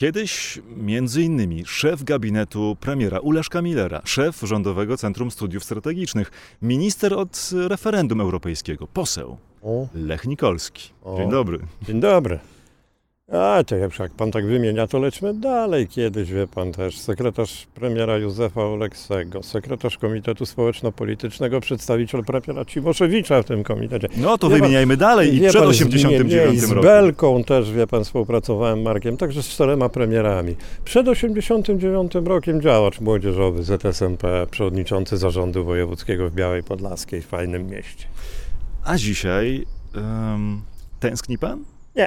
Kiedyś między innymi szef gabinetu premiera Ulaszka Millera, szef Rządowego Centrum Studiów Strategicznych, minister od referendum europejskiego, poseł O, Lech Nikolski. O. Dzień dobry. dzień dobry. A, to jak pan tak wymienia, to lećmy dalej. Kiedyś, wie pan też, sekretarz premiera Józefa Oleksego, sekretarz Komitetu Społeczno-Politycznego, przedstawiciel premiera Cimoszewicza w tym komitecie. No to Wie pan- wymieniajmy dalej i przed pan, z- 89 nie, nie, z roku. Belką też, wie pan, współpracowałem Markiem, także z czterema premierami. Przed 89 rokiem działacz młodzieżowy ZSMP, przewodniczący zarządu wojewódzkiego w Białej Podlaskiej, w fajnym mieście. A dzisiaj em, tęskni pan? Nie.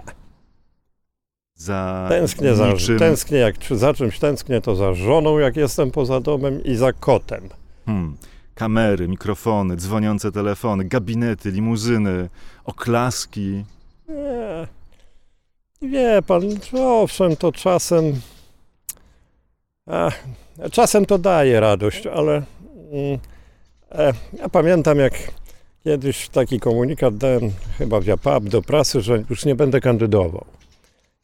Za Tęsknię, za, tęsknię jak za czymś tęsknię, to za żoną, jak jestem poza domem i za kotem. Hmm. Kamery, mikrofony, dzwoniące telefony, gabinety, limuzyny, oklaski. Nie. Wie pan, owszem, to czasem. A, czasem to daje radość, ale mm, e, ja pamiętam, jak kiedyś taki komunikat dałem chyba w Japab do prasy, że już nie będę kandydował.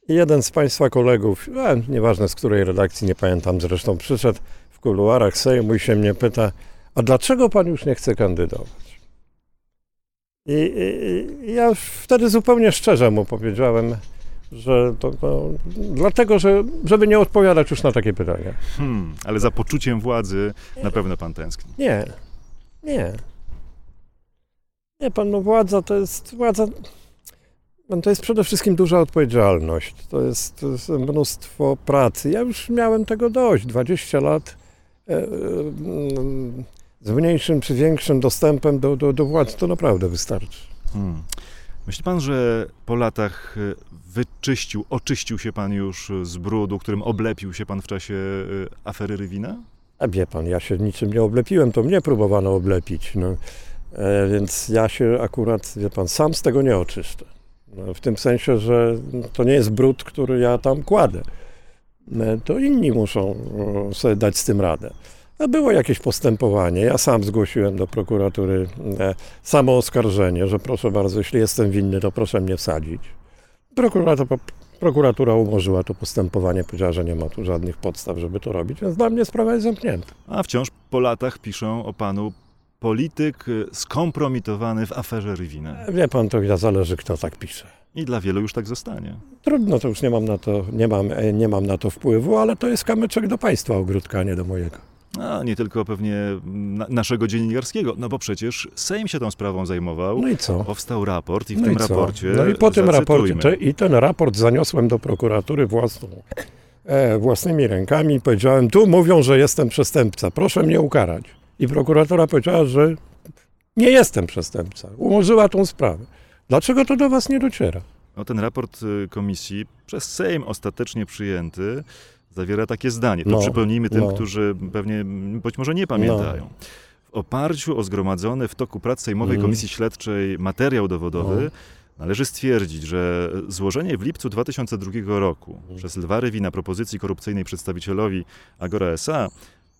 Jeden z państwa kolegów, a, nieważne z której redakcji, nie pamiętam zresztą, przyszedł w kuluarach Sejmu i się mnie pyta, a dlaczego pan już nie chce kandydować? I, i, i ja wtedy zupełnie szczerze mu powiedziałem, że to, to dlatego, że, żeby nie odpowiadać już na takie pytania. Hmm. Ale za poczuciem władzy na pewno pan tęskni. Nie, nie. Nie, pan, no władza to jest, władza, to jest przede wszystkim duża odpowiedzialność. To jest, to jest mnóstwo pracy. Ja już miałem tego dość. 20 lat e, e, z mniejszym czy większym dostępem do, do, do władzy to naprawdę wystarczy. Hmm. Myśli pan, że po latach y, wyczyścił, oczyścił się pan już z brudu, którym oblepił się pan w czasie y, afery Rywina? A wie pan, ja się niczym nie oblepiłem, to mnie próbowano oblepić. No. E, więc ja się akurat, wie pan, sam z tego nie oczyszczę. No, w tym sensie, że to nie jest brud, który ja tam kładę. E, to inni muszą e, sobie dać z tym radę. A było jakieś postępowanie. Ja sam zgłosiłem do prokuratury e, samo oskarżenie, że proszę bardzo, jeśli jestem winny, to proszę mnie wsadzić. Prokurator, prokuratura umorzyła to postępowanie, powiedziała, że nie ma tu żadnych podstaw, żeby to robić, więc dla mnie sprawa jest zamknięta. A wciąż po latach piszą o panu polityk y, skompromitowany w aferze Rywina. Wie pan, to ja zależy, kto tak pisze. I dla wielu już tak zostanie. Trudno, to już nie mam na to, nie mam, e, nie mam na to wpływu, ale to jest kamyczek do państwa ogródka, a nie do mojego. A nie tylko pewnie na, naszego dziennikarskiego, no bo przecież Sejm się tą sprawą zajmował. No i co? Powstał raport i w No tym i raporcie. No i po tym raporcie, te, i ten raport zaniosłem do prokuratury własną, e, własnymi rękami i powiedziałem, tu mówią, że jestem przestępca, proszę mnie ukarać. I prokuratura powiedziała, że nie jestem przestępca. Umorzyła tą sprawę. Dlaczego to do was nie dociera? No, ten raport y, komisji przez Sejm ostatecznie przyjęty zawiera takie zdanie. To No, przypomnijmy tym, no. którzy pewnie być może nie pamiętają. W oparciu o zgromadzony w toku prac Sejmowej Mm. Komisji Śledczej materiał dowodowy No. należy stwierdzić, że złożenie w lipcu 2002 roku Mm. przez Lwa Rywina propozycji korupcyjnej przedstawicielowi Agora S.A.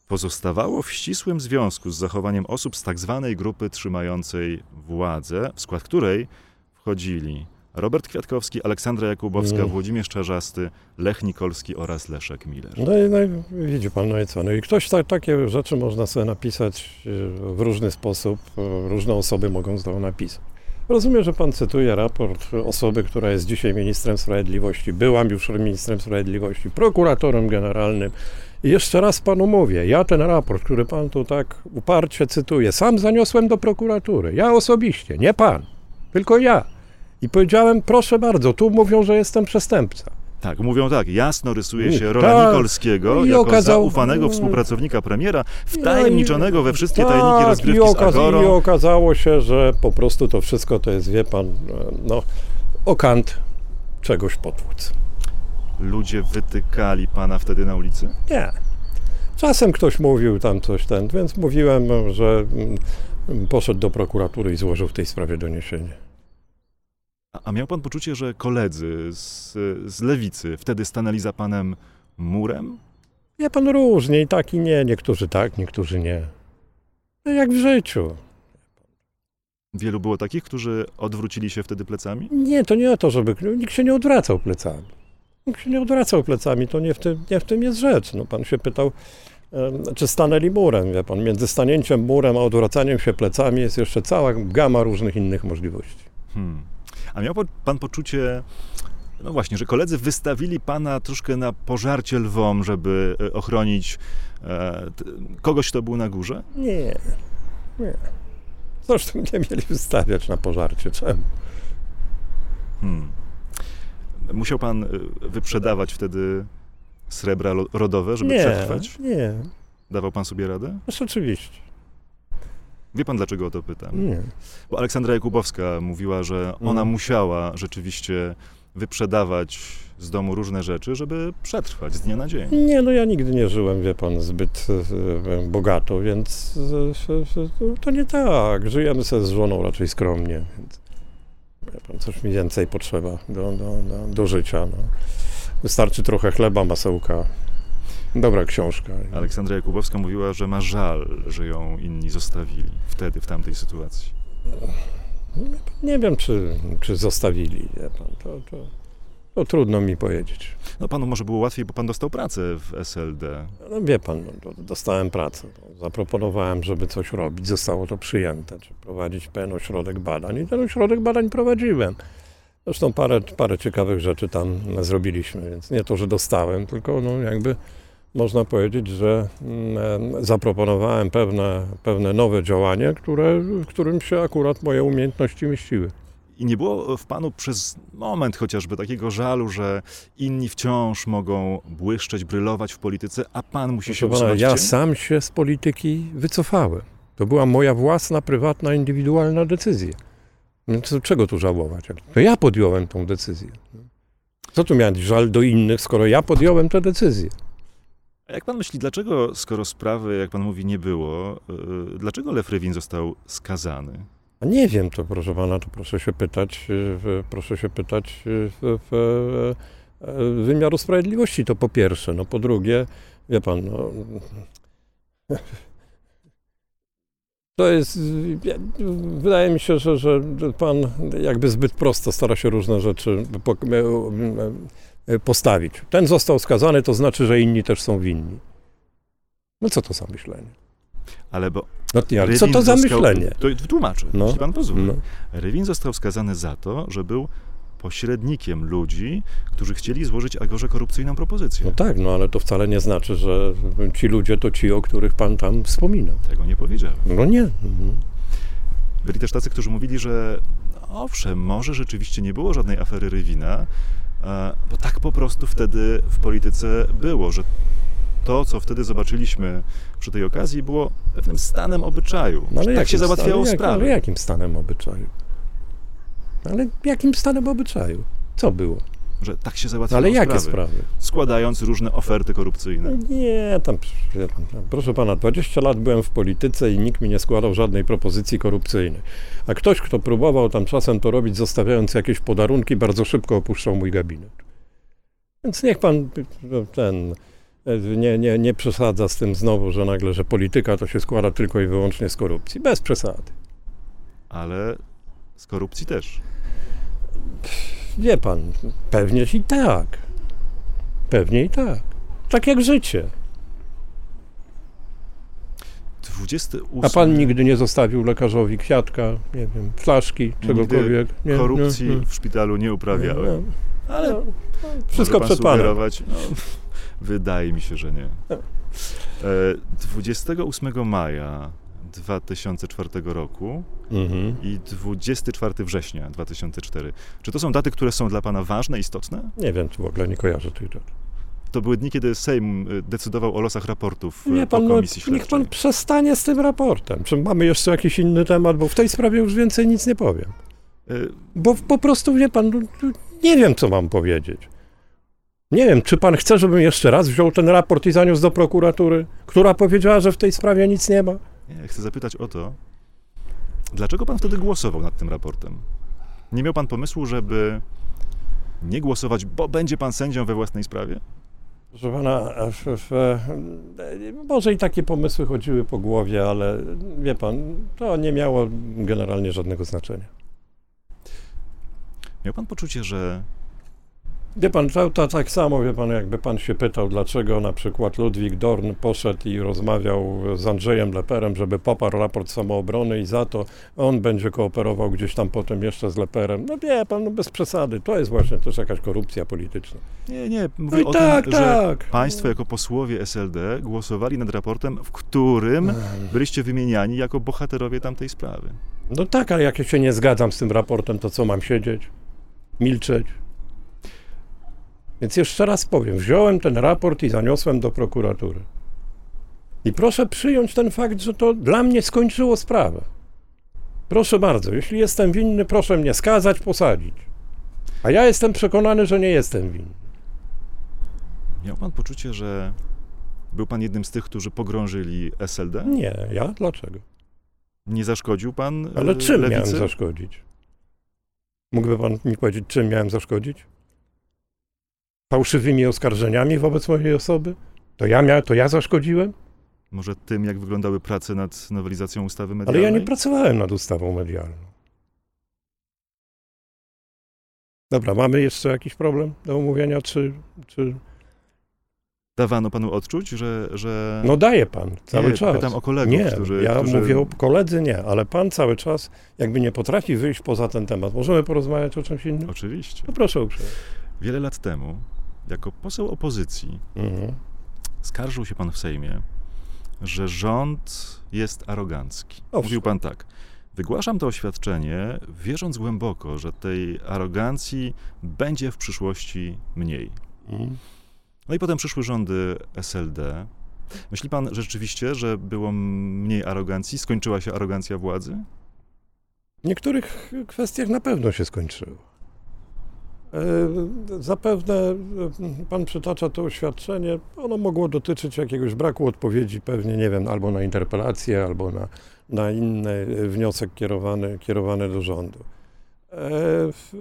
pozostawało w ścisłym związku z zachowaniem osób z tak zwanej grupy trzymającej władzę, w skład której wchodzili Robert Kwiatkowski, Aleksandra Jakubowska, Mm. Włodzimierz Czarzasty, Lech Nikolski oraz Leszek Miller. No i, no i widzi pan, no i co? No i ktoś ta, takie rzeczy można sobie napisać e, w różny sposób, e, różne osoby mogą to napisać. Rozumiem, że pan cytuje raport osoby, która jest dzisiaj ministrem sprawiedliwości. Byłam już ministrem sprawiedliwości, prokuratorem generalnym. I jeszcze raz panu mówię, ja ten raport, który pan tu tak uparcie cytuje, sam zaniosłem do prokuratury. Ja osobiście, nie pan, tylko ja. I powiedziałem, proszę bardzo, tu mówią, że jestem przestępca. Tak, mówią tak, jasno rysuje się Nie, rola tak. Nikolskiego I jako okazał- zaufanego współpracownika premiera, wtajemniczonego we wszystkie tajniki Tak, rozgrywki i, z okaz- I Agorą. okazało się, że po prostu to wszystko to jest, wie pan, e, no, okant czegoś potłuc. Ludzie wytykali pana wtedy na ulicy? Nie. Czasem ktoś mówił tam coś ten, więc mówiłem, że mm, poszedł do prokuratury i złożył w tej sprawie doniesienie. A, miał pan poczucie, że koledzy z, z lewicy wtedy stanęli za panem murem? Wie pan różnie i tak i nie, niektórzy tak, niektórzy nie. No jak w życiu. Wielu było takich, którzy odwrócili się wtedy plecami? Nie, to nie o to, żeby nikt się nie odwracał plecami. Się nie odwracał plecami, to nie w tym, nie w tym jest rzecz. No, pan się pytał, czy stanęli murem, wie pan. Między stanięciem murem a odwracaniem się plecami jest jeszcze cała gama różnych innych możliwości. Hmm. A miał pan poczucie, no właśnie, że koledzy wystawili pana troszkę na pożarcie lwom, żeby e, ochronić e, kogoś, kto był na górze? Nie, nie. Zresztą nie mieli wystawiać na pożarcie. Czemu? Hmm. Musiał pan e, wyprzedawać wtedy srebra rodowe, żeby nie, przetrwać? nie. Dawał pan sobie radę? Ależ oczywiście. Wie pan, dlaczego o to pytam? Nie. Bo Aleksandra Jakubowska mówiła, że ona Mhm. musiała rzeczywiście wyprzedawać z domu różne rzeczy, żeby przetrwać z dnia na dzień. Nie, no ja nigdy nie żyłem, wie pan, zbyt e, bogato, więc e, e, e, to nie tak. Żyjemy sobie z żoną raczej skromnie, więc pan, coś mi więcej potrzeba do, do, do, do życia. No. Wystarczy trochę chleba, masełka, dobra książka. Aleksandra Jakubowska mówiła, że ma żal, że ją inni zostawili wtedy, w tamtej sytuacji. Nie wiem, czy, czy zostawili, to, to, to trudno mi powiedzieć. No panu może było łatwiej, bo pan dostał pracę w SLD. No wie pan, no, dostałem pracę. No, zaproponowałem, żeby coś robić. Zostało to przyjęte, czy prowadzić pewien ośrodek badań. I ten ośrodek badań prowadziłem. Zresztą parę, parę ciekawych rzeczy tam zrobiliśmy, więc nie to, że dostałem, tylko no jakby można powiedzieć, że mm, zaproponowałem pewne, pewne nowe działanie, które, w którym się akurat moje umiejętności mieściły. I nie było w panu przez moment chociażby takiego żalu, że inni wciąż mogą błyszczeć, brylować w polityce, a pan musi się Proszę pana, usunąć ja sam się z polityki wycofałem. To była moja własna, prywatna, indywidualna decyzja. Więc czego tu żałować? To ja podjąłem tą decyzję. Co tu miałem żal do innych, skoro ja podjąłem tę decyzję? A jak pan myśli, dlaczego, skoro sprawy, jak pan mówi, nie było, yy, dlaczego Lew Rywin został skazany? Nie wiem, to proszę pana, to proszę się pytać, y, proszę się pytać y, w, w wymiaru sprawiedliwości, to po pierwsze. No po drugie, wie pan, no, to jest, wydaje mi się, że, że pan jakby zbyt prosto stara się różne rzeczy po- e, e, postawić. Ten został skazany, to znaczy, że inni też są winni. No co to za myślenie? Ale bo No, co to za został- myślenie? To tłumaczę, No. jeśli pan pozwoli. No. Rywin został skazany za to, że był pośrednikiem ludzi, którzy chcieli złożyć Agorze korupcyjną propozycję. No tak, no ale to wcale nie znaczy, że ci ludzie to ci, o których pan tam wspomina. Tego nie powiedziałem. No nie. Mhm. Byli też tacy, którzy mówili, że owszem, może rzeczywiście nie było żadnej afery Rywina, e, bo tak po prostu wtedy w polityce było, że to, co wtedy zobaczyliśmy przy tej okazji, było pewnym stanem obyczaju. No, że tak się załatwiało jak- sprawy. Ale jakim stanem obyczaju? Ale jakim stanem obyczaju? Co było? Że tak się załatwiało Ale jakie sprawy. sprawy? Składając różne oferty korupcyjne. Nie, tam, proszę pana, 20 lat byłem w polityce i nikt mi nie składał żadnej propozycji korupcyjnej. A ktoś, kto próbował tam czasem to robić, zostawiając jakieś podarunki, bardzo szybko opuszczał mój gabinet. Więc niech pan no, ten nie, nie, nie przesadza z tym znowu, że nagle, że polityka to się składa tylko i wyłącznie z korupcji. Bez przesady. Ale z korupcji też. Wie pan, pewnie i tak. Pewnie i tak. Tak jak życie. 28. A pan nigdy nie zostawił lekarzowi kwiatka, nie wiem, flaszki, czegokolwiek? Nie, korupcji nie, nie. w szpitalu nie uprawiałem. No, Ale no, wszystko może pan przed panem. No, wydaje mi się, że nie. No. E, 28 maja 2004 roku Mhm. i 24 września 2004. Czy to są daty, które są dla pana ważne, istotne? Nie wiem, w ogóle nie kojarzę tych dat. To były dni, kiedy Sejm y, decydował o losach raportów y, Nie, pan, no, komisji niech śledczej. pan przestanie z tym raportem. Czy mamy jeszcze jakiś inny temat, bo w tej sprawie już więcej nic nie powiem. Y, Bo po prostu, wie pan, no, no, nie wiem, co mam powiedzieć. Nie wiem, czy pan chce, żebym jeszcze raz wziął ten raport i zaniósł do prokuratury, która powiedziała, że w tej sprawie nic nie ma? Nie, chcę zapytać o to, dlaczego pan wtedy głosował nad tym raportem? Nie miał pan pomysłu, żeby nie głosować, bo będzie pan sędzią we własnej sprawie? Proszę pana, może i takie pomysły chodziły po głowie, ale wie pan, to nie miało generalnie żadnego znaczenia. Miał pan poczucie, że Wie pan, to, to tak samo, wie pan, jakby pan się pytał, dlaczego na przykład Ludwik Dorn poszedł i rozmawiał z Andrzejem Leperem, żeby poparł raport samoobrony i za to on będzie kooperował gdzieś tam potem jeszcze z Leperem. No wie pan, no bez przesady, to jest właśnie też jakaś korupcja polityczna. Nie, nie, No mówię i o tak, tym, że tak. państwo jako posłowie SLD głosowali nad raportem, w którym byliście wymieniani jako bohaterowie tamtej sprawy. No tak, ale jak ja się nie zgadzam z tym raportem, to co mam siedzieć? Milczeć? Więc jeszcze raz powiem, wziąłem ten raport i zaniosłem do prokuratury. I proszę przyjąć ten fakt, że to dla mnie skończyło sprawę. Proszę bardzo, jeśli jestem winny, proszę mnie skazać, posadzić. A ja jestem przekonany, że nie jestem winny. Miał pan poczucie, że był pan jednym z tych, którzy pogrążyli SLD? Nie, ja? Dlaczego? Nie zaszkodził pan Ale e, czym lewicy? miałem zaszkodzić? Mógłby pan mi powiedzieć, czym miałem zaszkodzić? Fałszywymi oskarżeniami wobec mojej osoby? To ja, mia, to ja zaszkodziłem? Może tym, jak wyglądały prace nad nowelizacją ustawy Ale medialnej? ja nie pracowałem nad ustawą medialną. Dobra, mamy jeszcze jakiś problem do omówienia, czy... czy... Dawano panu odczuć, że... że... No daje pan, cały nie, czas. pytam o kolegów, nie, którzy... ja którzy... mówię o koledzy nie, ale pan cały czas jakby nie potrafi wyjść poza ten temat. Możemy porozmawiać o czymś innym? Oczywiście. No proszę uprzejmie. Wiele lat temu, jako poseł opozycji, Mhm. skarżył się pan w Sejmie, że rząd jest arogancki. Owszem. Mówił pan tak. Wygłaszam to oświadczenie, wierząc głęboko, że tej arogancji będzie w przyszłości mniej. Mhm. No i potem przyszły rządy SLD. Myśli pan rzeczywiście, że było mniej arogancji? Skończyła się arogancja władzy? W niektórych kwestiach na pewno się skończyło. E, Zapewne e, pan przytacza to oświadczenie, ono mogło dotyczyć jakiegoś braku odpowiedzi, pewnie, nie wiem, albo na interpelację, albo na, na inny e, wniosek kierowany, kierowany do rządu. W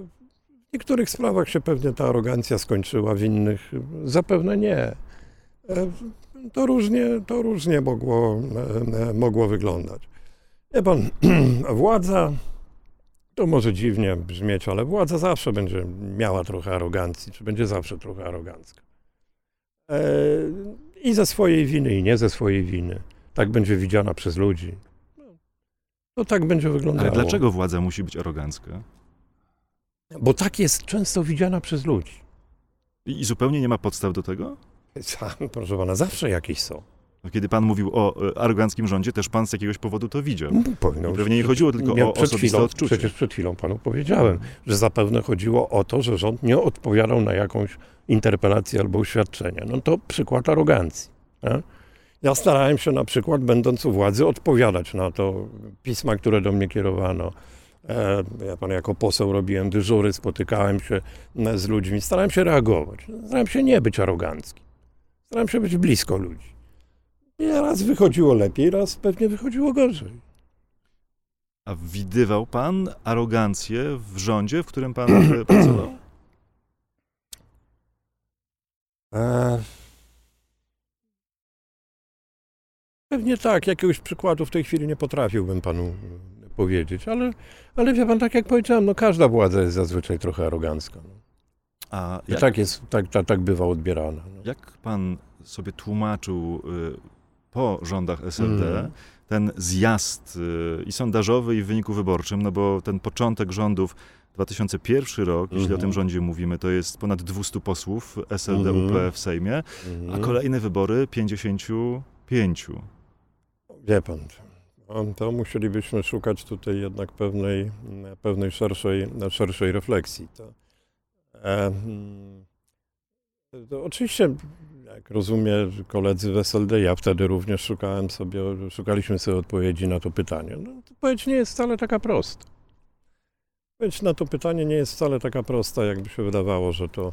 niektórych sprawach się pewnie ta arogancja skończyła, w innych zapewne nie. To różnie, to różnie mogło, mogło wyglądać. Wie pan, władza to może dziwnie brzmieć, ale władza zawsze będzie miała trochę arogancji, czy będzie zawsze trochę arogancka. E, I ze swojej winy, i nie ze swojej winy. Tak będzie widziana przez ludzi. No, to tak będzie wyglądało. Ale dlaczego władza musi być arogancka? Bo tak jest często widziana przez ludzi. I, i zupełnie nie ma podstaw do tego? Proszę pana, zawsze jakieś są. No, Kiedy pan mówił o e, aroganckim rządzie, też pan z jakiegoś powodu to widział. Powinno I pewnie nie chodziło tylko Ja o osobiste chwilą, odczucie. Przecież przed chwilą panu powiedziałem, że zapewne chodziło o to, że rząd nie odpowiadał na jakąś interpelację albo oświadczenie. No to przykład arogancji. Nie? Ja starałem się na przykład, będąc u władzy, odpowiadać na to pisma, które do mnie kierowano. E, Ja pan jako poseł robiłem dyżury, spotykałem się e, z ludźmi, starałem się reagować. Starałem się nie być arogancki. Starałem się być blisko ludzi. I raz wychodziło lepiej, raz pewnie wychodziło gorzej. A widywał pan arogancję w rządzie, w którym pan e, pracował? E, Pewnie tak, jakiegoś przykładu w tej chwili nie potrafiłbym panu powiedzieć, ale, ale wie pan, tak jak powiedziałem, no każda władza jest zazwyczaj trochę arogancka. No. A I jak, tak, jest, tak, tak, tak bywa odbierana. No. jak pan sobie tłumaczył y, po rządach SLD Mm. ten zjazd y, i sondażowy, i w wyniku wyborczym, no bo ten początek rządów 2001 rok, jeśli o Mhm. tym rządzie mówimy, to jest ponad 200 posłów SLD Mhm. UP w Sejmie, a Mhm. kolejne wybory 55. Wie pan, to musielibyśmy szukać tutaj jednak pewnej, pewnej szerszej, szerszej refleksji. To, e, mm, to oczywiście, jak rozumie koledzy w SLD, ja wtedy również szukałem sobie, szukaliśmy sobie odpowiedzi na to pytanie. No, odpowiedź nie jest wcale taka prosta. Odpowiedź na to pytanie nie jest wcale taka prosta, jakby się wydawało, że to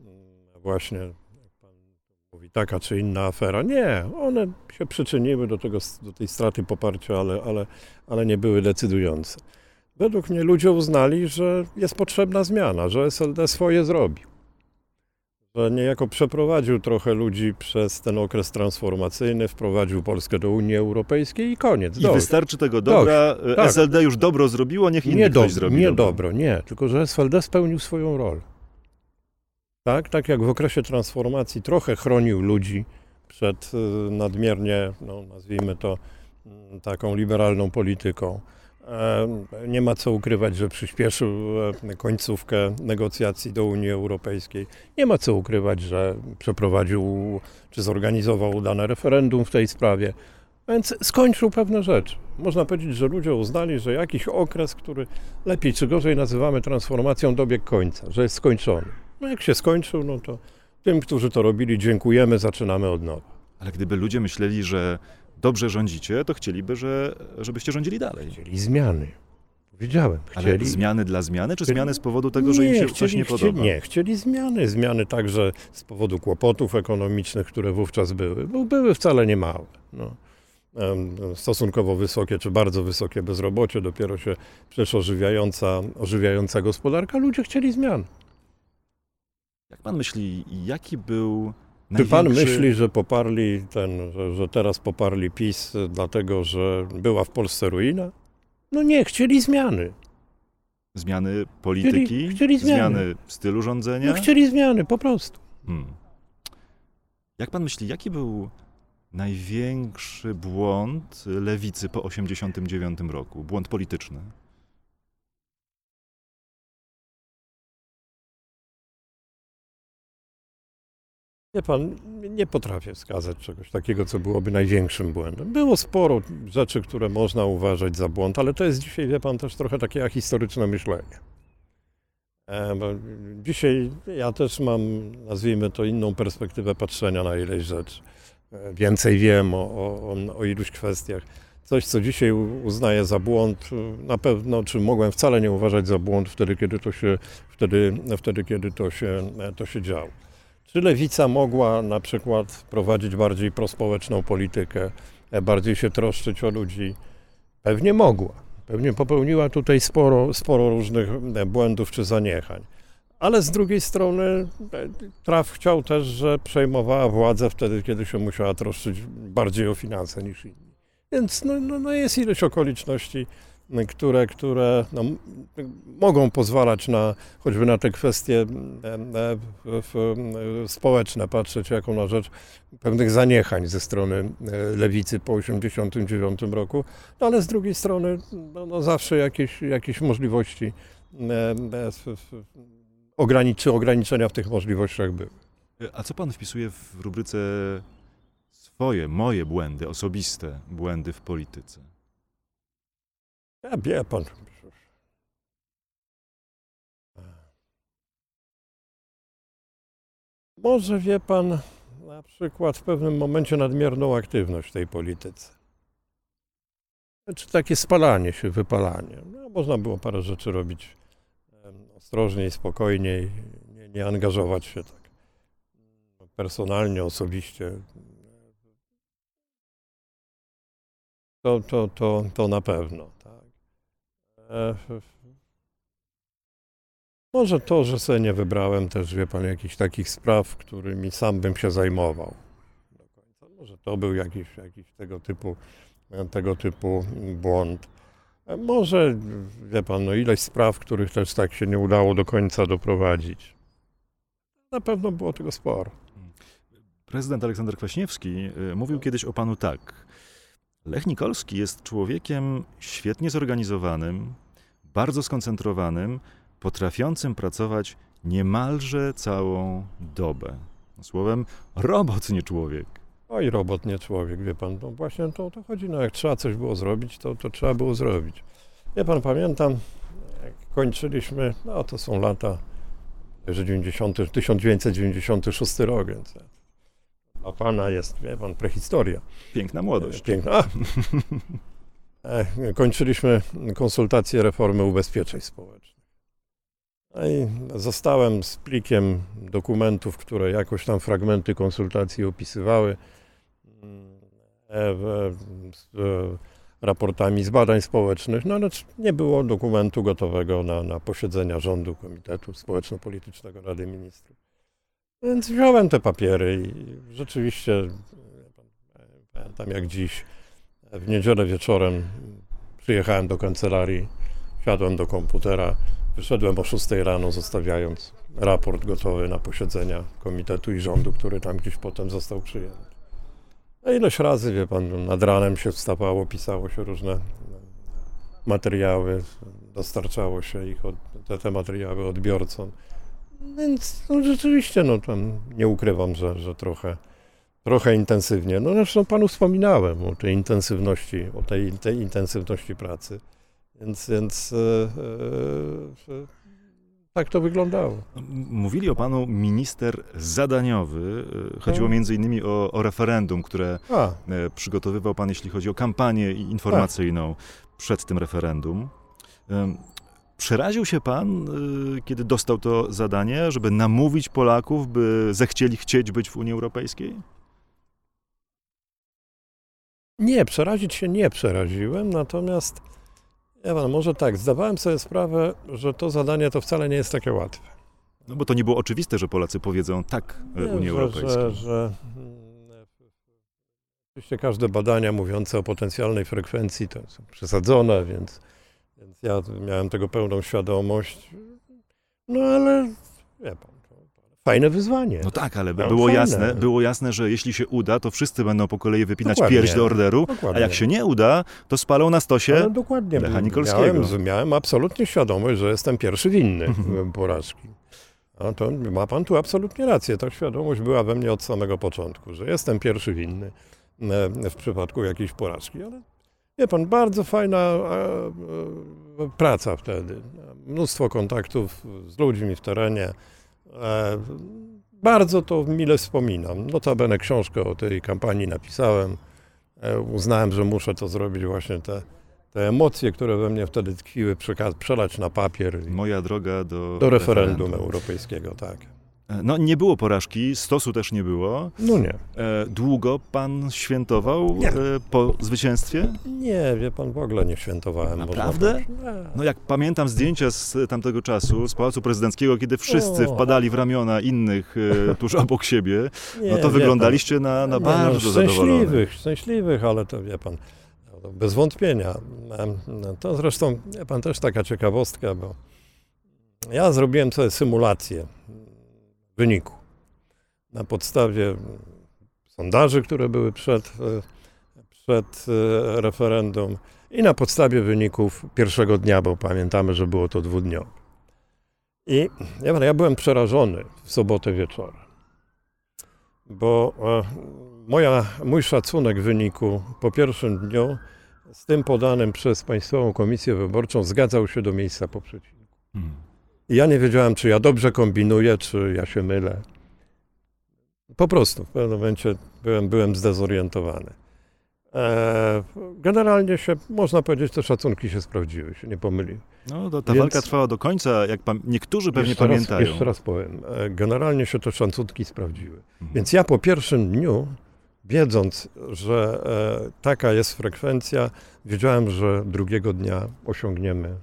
mm, właśnie mówi, taka czy inna afera. Nie, one się przyczyniły do, tego, do tej straty poparcia, ale, ale, ale nie były decydujące. Według mnie ludzie uznali, że jest potrzebna zmiana, że SLD swoje zrobił. Niejako przeprowadził trochę ludzi przez ten okres transformacyjny, wprowadził Polskę do Unii Europejskiej i koniec. I wystarczy tego dobra. tak. SLD już dobro zrobiło, niech inny Nie, ktoś zrobi nie dobro. dobro, nie, tylko że SLD spełnił swoją rolę. Tak, tak jak w okresie transformacji trochę chronił ludzi przed y, nadmiernie, no, nazwijmy to, mm, taką liberalną polityką. E, Nie ma co ukrywać, że przyspieszył e, końcówkę negocjacji do Unii Europejskiej. Nie ma co ukrywać, że przeprowadził czy zorganizował udane referendum w tej sprawie. Więc skończył pewne rzeczy. Można powiedzieć, że ludzie uznali, że jakiś okres, który lepiej czy gorzej nazywamy transformacją, dobiegł końca, że jest skończony. No jak się skończył, no to tym, którzy to robili, dziękujemy, zaczynamy od nowa. Ale gdyby ludzie myśleli, że dobrze rządzicie, to chcieliby, że, żebyście rządzili dalej. Chcieli zmiany. Powiedziałem, Ale chcieli. zmiany dla zmiany, czy Chcieli- zmiany z powodu tego, że im się coś nie chcieli, podoba? Nie, chcieli zmiany. Zmiany także z powodu kłopotów ekonomicznych, które wówczas były. Bo były wcale nie małe. No. Stosunkowo wysokie czy bardzo wysokie bezrobocie, dopiero się przecież ożywiająca, ożywiająca gospodarka. Ludzie chcieli zmian. Jak pan myśli, jaki był Czy pan myśli, że poparli ten, że, teraz poparli PiS y, dlatego, że była w Polsce ruina? No nie, chcieli zmiany. Zmiany polityki, Chcieli- chcieli zmiany. stylu rządzenia? No chcieli zmiany, po prostu. Hmm. Jak pan myśli, jaki był największy błąd lewicy po 1989 roku? Błąd polityczny? Nie pan, nie potrafię wskazać czegoś takiego, co byłoby największym błędem. Było sporo rzeczy, które można uważać za błąd, ale to jest dzisiaj, wie pan, też trochę takie historyczne myślenie. E, Dzisiaj ja też mam, nazwijmy to, inną perspektywę patrzenia na ileś rzeczy. E, Więcej wiem o, o, o- iluś kwestiach. Coś, co dzisiaj uznaję za błąd, na pewno, czy mogłem wcale nie uważać za błąd wtedy, kiedy to się, wtedy, wtedy, kiedy to się, to się działo. Czy lewica mogła na przykład prowadzić bardziej prospołeczną politykę, e, bardziej się troszczyć o ludzi? Pewnie mogła. Pewnie popełniła tutaj sporo, sporo różnych e, błędów czy zaniechań. Ale z drugiej strony e, Traf chciał też, że przejmowała władzę wtedy, kiedy się musiała troszczyć bardziej o finanse niż inni. Więc no, no, no jest ileś okoliczności, które, które no, mogą pozwalać na choćby na te kwestie e, w, społeczne, patrzeć jako na rzecz pewnych zaniechań ze strony e, lewicy po 1989 roku, no, ale z drugiej strony no, no zawsze jakieś, jakieś możliwości e, e, ograniczy, ograniczenia w tych możliwościach były. A co pan wpisuje w rubryce swoje, moje błędy, osobiste błędy w polityce? Ja wie pan. Może wie pan na przykład w pewnym momencie nadmierną aktywność w tej polityce. Czy takie spalanie się, wypalanie. No, można było parę rzeczy robić ostrożniej, spokojniej, nie, nie angażować się tak personalnie, osobiście. To, to, to, to na pewno. Tak. Może to, że sobie nie wybrałem też, wie pan, jakichś takich spraw, którymi sam bym się zajmował. Może to był jakiś, jakiś tego typu, tego typu błąd. Może, wie pan, no ileś spraw, których też tak się nie udało do końca doprowadzić. Na pewno było tego sporo. Prezydent Aleksander Kwaśniewski y, mówił kiedyś o panu tak. Lech Nikolski jest człowiekiem świetnie zorganizowanym, bardzo skoncentrowanym, potrafiącym pracować niemalże całą dobę. Słowem, robot, nie człowiek. Oj, robot, nie człowiek, wie pan. No właśnie to to chodzi. No jak trzeba coś było zrobić, to, to trzeba było zrobić. Wie pan, pamiętam, jak kończyliśmy, no to są lata, że 90, 1996 rok, więc dla pana jest, wie pan, prehistoria. Piękna młodość. Piękna. A. E, Kończyliśmy konsultacje reformy ubezpieczeń społecznych. No i zostałem z plikiem dokumentów, które jakoś tam fragmenty konsultacji opisywały, mm, e, z e, raportami z badań społecznych, no ale nie było dokumentu gotowego na, na posiedzenia rządu Komitetu Społeczno-Politycznego Rady Ministrów. Więc wziąłem te papiery i rzeczywiście, e, pamiętam jak dziś, w niedzielę wieczorem przyjechałem do kancelarii, siadłem do komputera, wyszedłem o 6 rano, zostawiając raport gotowy na posiedzenia komitetu i rządu, który tam gdzieś potem został przyjęty. A ileś razy, wie pan, nad ranem się wstawało, pisało się różne materiały, dostarczało się ich, od, te, te materiały odbiorcom. Więc no, rzeczywiście, no tam nie ukrywam, że, że trochę, trochę intensywnie. No zresztą panu wspominałem o tej intensywności, o tej, tej intensywności pracy. Więc, więc e, e, tak to wyglądało. Mówili o panu minister zadaniowy. E, chodziło Tak. między innymi o, o referendum, które A, e, przygotowywał pan, jeśli chodzi o kampanię informacyjną przed tym referendum. Przeraził się pan, y, kiedy dostał to zadanie, żeby namówić Polaków, by zechcieli chcieć być w Unii Europejskiej? Nie, przerazić się nie przeraziłem, natomiast pan, może tak, zdawałem sobie sprawę, że to zadanie to wcale nie jest takie łatwe. No bo to nie było oczywiste, że Polacy powiedzą tak e, Nie, Unii że, Europejskiej. Że, że, mm, oczywiście każde badania mówiące o potencjalnej frekwencji to są przesadzone, więc, więc ja miałem tego pełną świadomość. No ale wie pan, fajne wyzwanie. No tak, ale No, było fajne. jasne, było jasne, że jeśli się uda, to wszyscy będą po kolei wypinać Dokładnie. pierś do orderu, a Dokładnie. jak się nie uda, to spalą na stosie. Ale dokładnie. Lecha Nikolskiego. Miałem, miałem absolutnie świadomość, że jestem pierwszy winny porażki. A to ma pan tu absolutnie rację. Ta świadomość była we mnie od samego początku, że jestem pierwszy winny e, w przypadku jakiejś porażki. Ale wie pan, bardzo fajna e, e, praca wtedy. Mnóstwo kontaktów z ludźmi w terenie. E, Bardzo to mile wspominam. Notabene książkę o tej kampanii napisałem. E, Uznałem, że muszę to zrobić właśnie te, te emocje, które we mnie wtedy tkwiły, przeka- przelać na papier i Moja droga do, do referendum europejskiego, tak. E, No nie było porażki, stosu też nie było. No nie. E, Długo pan świętował Nie. e, po zwycięstwie? Nie, wie pan, w ogóle nie świętowałem. Naprawdę? Nie. No jak pamiętam zdjęcia z tamtego czasu, z Pałacu Prezydenckiego, kiedy wszyscy O. wpadali w ramiona innych e, tuż obok siebie, Nie, no to wyglądaliście na, na Nie, bardzo no, zadowolonych. szczęśliwych, szczęśliwych, ale to wie pan, no, bez wątpienia. No, To zresztą, wie pan, też taka ciekawostka, bo ja zrobiłem sobie symulację wyniku na podstawie sondaży, które były przed, e, przed e, referendum i na podstawie wyników pierwszego dnia, bo pamiętamy, że było to dwudniowe. I ja, ja byłem przerażony w sobotę wieczorem bo e, moja, mój szacunek wyniku po pierwszym dniu z tym podanym przez Państwową Komisję Wyborczą zgadzał się do miejsca po przecinku. Hmm. I ja nie wiedziałem, czy ja dobrze kombinuję, czy ja się mylę. Po prostu w pewnym momencie byłem, byłem zdezorientowany. E, generalnie się, można powiedzieć, te szacunki się sprawdziły, się nie pomyliły. No to ta Więc- walka trwała do końca, jak pan, niektórzy pewnie jeszcze pamiętają. Raz, jeszcze raz powiem. E, Generalnie się te szacunki sprawdziły. Mhm. Więc ja po pierwszym dniu, wiedząc, że e, taka jest frekwencja, wiedziałem, że drugiego dnia osiągniemy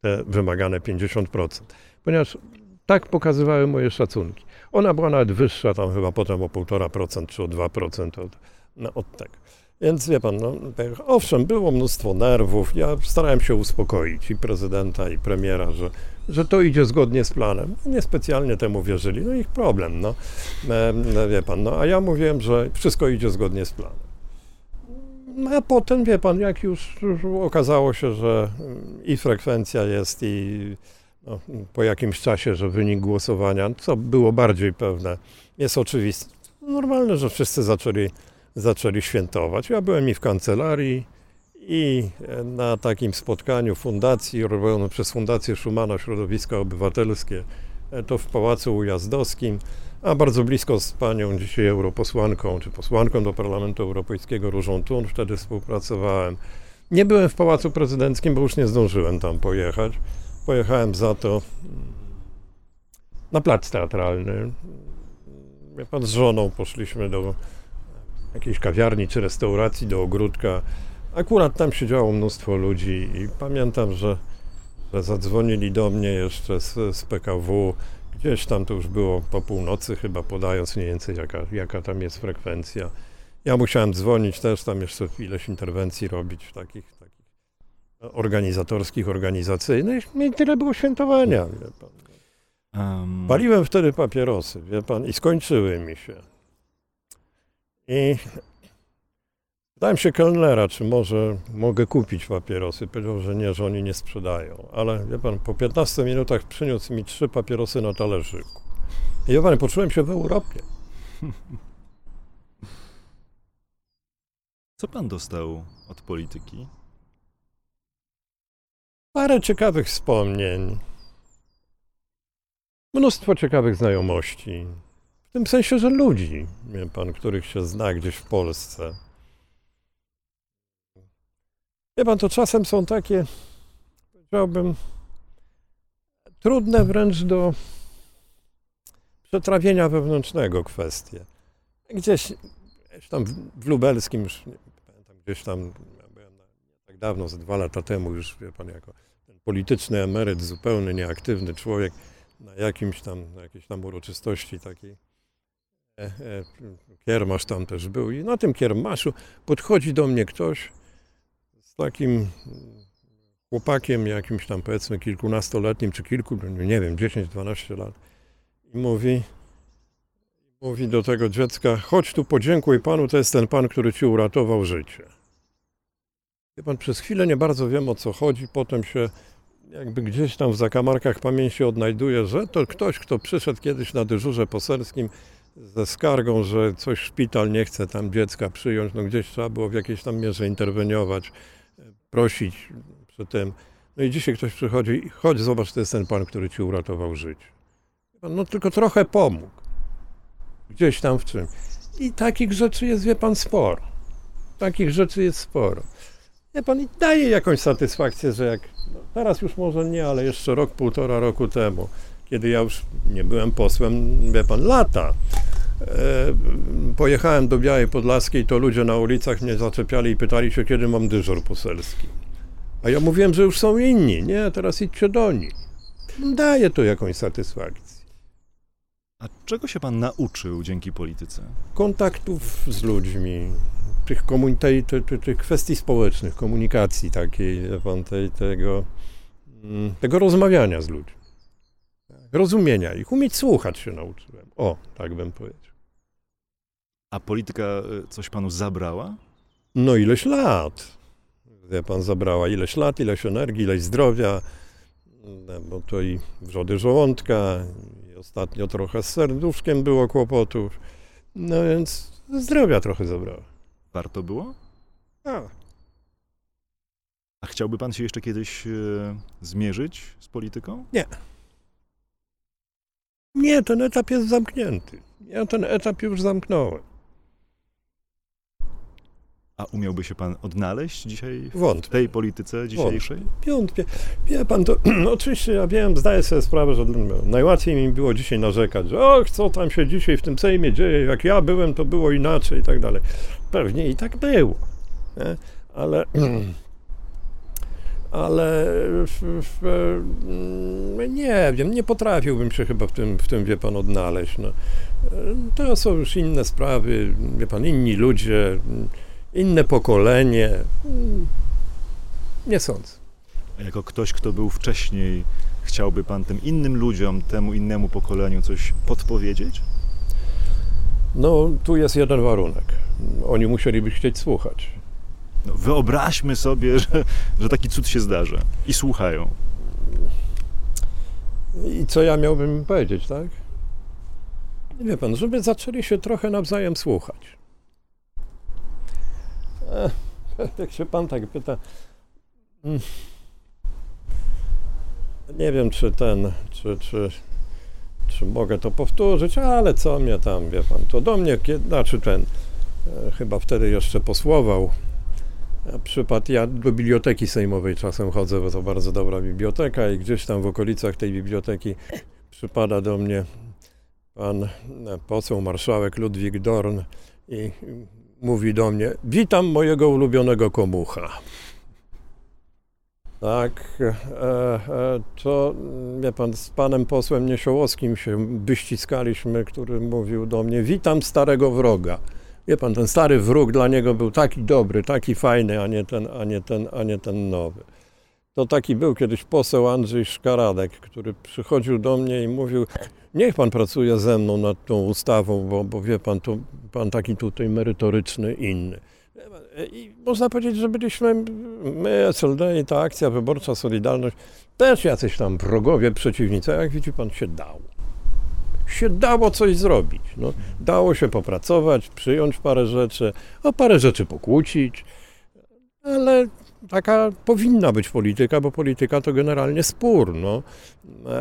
te wymagane 50%. Ponieważ tak pokazywały moje szacunki. Ona była nawet wyższa, tam chyba potem o 1,5% czy o 2% od, no, od tego. Więc wie pan, no, tak, owszem, było mnóstwo nerwów. Ja starałem się uspokoić i prezydenta, i premiera, że, że to idzie zgodnie z planem. Niespecjalnie temu wierzyli. No ich problem, no. E, no, wie pan, no a ja mówiłem, że wszystko idzie zgodnie z planem. No a potem, wie pan, jak już, już okazało się, że i frekwencja jest, i no, po jakimś czasie, że wynik głosowania, co było bardziej pewne, jest oczywiste. Normalne, że wszyscy zaczęli, zaczęli świętować. Ja byłem i w kancelarii, i na takim spotkaniu fundacji, robionym przez Fundację Szumana Środowiska Obywatelskie, to w Pałacu Ujazdowskim, a bardzo blisko z panią dzisiaj europosłanką, czy posłanką do Parlamentu Europejskiego Różą Thun, wtedy współpracowałem. Nie byłem w Pałacu Prezydenckim, bo już nie zdążyłem tam pojechać. Pojechałem za to mm, na plac teatralny. Wie pan, z żoną poszliśmy do jakiejś kawiarni czy restauracji, do ogródka. Akurat tam siedziało mnóstwo ludzi i pamiętam, że, że zadzwonili do mnie jeszcze z, z PKW. Gdzieś tam to już było po północy, chyba podając mniej więcej, jaka, jaka tam jest frekwencja. Ja musiałem dzwonić też, tam jeszcze ileś interwencji robić w takich, takich organizatorskich, organizacyjnych. No i tyle było świętowania. Wie pan. Em, Paliłem wtedy papierosy, wie pan, i skończyły mi się. I pytałem się kelnera, czy może mogę kupić papierosy. Powiedział, że nie, że oni nie sprzedają. Ale wie pan, po 15 minutach przyniósł mi trzy papierosy na talerzyku. I wie pan, poczułem się w Europie. Co pan dostał od polityki? Parę ciekawych wspomnień. Mnóstwo ciekawych znajomości. W tym sensie, że ludzi, wie pan, których się zna gdzieś w Polsce. Wie pan, to czasem są takie, powiedziałbym, trudne wręcz do przetrawienia wewnętrznego kwestie. Gdzieś, gdzieś tam w- Lubelskim, już nie pamiętam, gdzieś tam, ja byłem tak dawno, ze dwa lata temu już, wie pan, jako polityczny emeryt, zupełnie nieaktywny człowiek, na jakimś tam, na jakiejś tam uroczystości takiej. E, e, kiermasz tam też był i na tym kiermaszu podchodzi do mnie ktoś takim chłopakiem, jakimś tam powiedzmy kilkunastoletnim, czy kilku, nie wiem, 10-12 lat i mówi, mówi do tego dziecka, chodź tu podziękuj Panu, to jest ten Pan, który Ci uratował życie. Wie Pan, przez chwilę nie bardzo wiem o co chodzi, potem się jakby gdzieś tam w zakamarkach pamięci odnajduje, że to ktoś, kto przyszedł kiedyś na dyżurze poselskim ze skargą, że coś szpital nie chce tam dziecka przyjąć, no gdzieś trzeba było w jakiejś tam mierze interweniować, prosić przy tym. No i dzisiaj ktoś przychodzi i chodź, zobacz, to jest ten pan, który ci uratował życie. No tylko trochę pomógł. Gdzieś tam w czym. I takich rzeczy jest, wie pan, sporo. Takich rzeczy jest sporo. Wie pan, i daje jakąś satysfakcję, że jak, no teraz już może nie, ale jeszcze rok, półtora roku temu, kiedy ja już nie byłem posłem, wie pan, lata, pojechałem do Białej Podlaskiej, to ludzie na ulicach mnie zaczepiali i pytali się, kiedy mam dyżur poselski. A ja mówiłem, że już są inni. Nie, teraz idźcie do nich. Daje to jakąś satysfakcję. A czego się pan nauczył dzięki polityce? kontaktów z ludźmi, tych, komun- tej, tej, tej, tych kwestii społecznych, komunikacji takiej, pan, tej, tego, mm, tego rozmawiania z ludźmi. Rozumienia ich, umieć słuchać się nauczyłem. O, tak bym powiedział. A polityka y, coś panu zabrała? No ileś lat, wie pan, zabrała ileś lat, ileś energii, ileś zdrowia, no, bo to i wrzody żołądka, i ostatnio trochę z serduszkiem było kłopotów, no więc zdrowia trochę zabrała. Warto było? A. A chciałby pan się jeszcze kiedyś y, zmierzyć z polityką? Nie, ten etap jest zamknięty. Ja ten etap już zamknąłem. A umiałby się pan odnaleźć dzisiaj w Wątpię. tej polityce dzisiejszej? Wątpię. Wie pan, to oczywiście ja wiem, zdaję sobie sprawę, że najłatwiej mi było dzisiaj narzekać, że och, co tam się dzisiaj w tym Sejmie dzieje, jak ja byłem, to było inaczej i tak dalej. Pewnie i tak było. Nie? Ale, ale mm, nie wiem, nie potrafiłbym się chyba w tym, w tym wie pan, odnaleźć. No. To są już inne sprawy, wie pan, inni ludzie, inne pokolenie. Nie sądzę. A jako ktoś, kto był wcześniej, chciałby pan tym innym ludziom, temu innemu pokoleniu coś podpowiedzieć? No, tu jest jeden warunek. Oni musieliby chcieć słuchać. No, wyobraźmy sobie, że, że taki cud się zdarza i słuchają. I co ja miałbym powiedzieć, tak? Wie pan, żeby zaczęli się trochę nawzajem słuchać. E, jak się pan tak pyta. mm, Nie wiem, czy ten, czy, czy, czy mogę to powtórzyć, ale co mnie tam, wie pan, to do mnie, znaczy ten, e, chyba wtedy jeszcze posłował. A Przypadł, ja do biblioteki sejmowej czasem chodzę, bo to bardzo dobra biblioteka i gdzieś tam w okolicach tej biblioteki przypada do mnie pan e, poseł marszałek Ludwik Dorn i mówi do mnie, witam mojego ulubionego komucha. Tak, e, e, to wie pan, z panem posłem Niesiołowskim się wyściskaliśmy, który mówił do mnie, witam starego wroga. Wie pan, ten stary wróg dla niego był taki dobry, taki fajny, a nie ten, a nie ten, a nie ten nowy. to taki był kiedyś poseł Andrzej Szkaradek, który przychodził do mnie i mówił, niech pan pracuje ze mną nad tą ustawą, bo, bo wie pan, to pan taki tutaj merytoryczny, inny. I można powiedzieć, że byliśmy my, SLD i ta akcja wyborcza Solidarność, też jacyś tam wrogowie, przeciwnicy, jak widzi pan, się dało. Się dało coś zrobić. No, dało się popracować, przyjąć parę rzeczy, o parę rzeczy pokłócić, ale taka powinna być polityka, bo polityka to generalnie spór, no.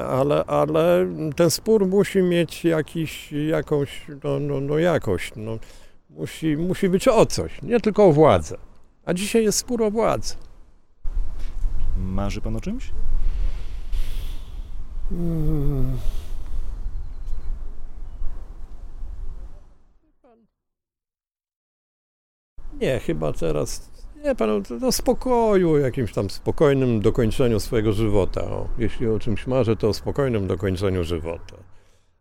ale, ale ten spór musi mieć jakiś, jakąś no, no, no jakość. No. Musi, musi być o coś, nie tylko o władzę. A dzisiaj jest spór o władzę. Marzy pan o czymś? Hmm. Nie, chyba teraz. Nie, pan, to, to spokoju, jakimś tam spokojnym dokończeniu swojego żywota. O, jeśli o czymś marzę, to o spokojnym dokończeniu żywota.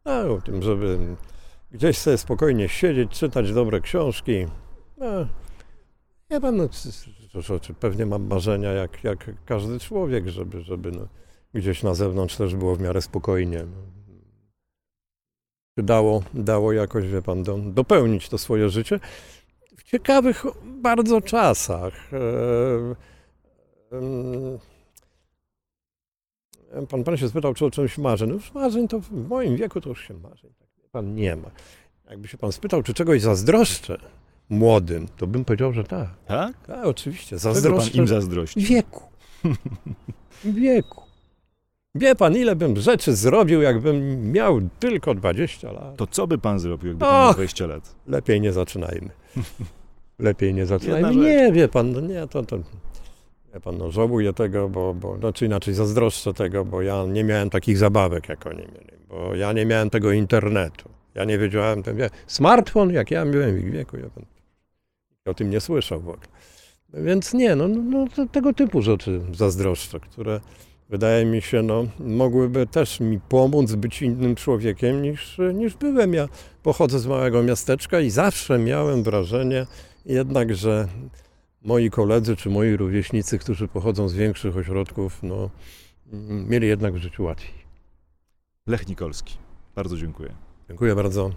A o tym, żeby gdzieś sobie spokojnie siedzieć, czytać dobre książki. No, nie pan, no, to, to, to, pewnie mam marzenia jak, jak każdy człowiek, żeby, żeby no, gdzieś na zewnątrz też było w miarę spokojnie. No. Dało, dało jakoś, wie pan, do, dopełnić to swoje życie ciekawych bardzo czasach. E, pan, pan się spytał, czy o czymś marzę. No już marzeń to w moim wieku to już się marzeń tak pan nie ma. Jakby się pan spytał, czy czegoś zazdroszczę młodym, to bym powiedział, że tak. Tak? Tak, oczywiście. Czego Zazdroszczę pan im zazdrości? wieku. wieku. Wie pan, ile bym rzeczy zrobił, jakbym miał tylko 20 lat. To co by pan zrobił, jakby pan miał Och! 20 lat? Lepiej nie zaczynajmy. Lepiej nie rzecz. Nie, wie pan, no nie, to, to wie pan, no żałuję tego, bo, bo no, czy inaczej zazdroszczę tego, bo ja nie miałem takich zabawek, jak oni mieli, bo ja nie miałem tego internetu. Ja nie wiedziałem, ten, wie, smartfon, jak ja byłem w ich wieku, ja pan o tym nie słyszał w ogóle. Więc nie, no, no, no tego typu rzeczy zazdroszczę, które wydaje mi się, no, mogłyby też mi pomóc być innym człowiekiem niż, niż byłem. Ja pochodzę z małego miasteczka i zawsze miałem wrażenie jednak, że moi koledzy czy moi rówieśnicy, którzy pochodzą z większych ośrodków, no, mm, mieli jednak w życiu łatwiej. Lech Nikolski. Bardzo dziękuję. Dziękuję bardzo.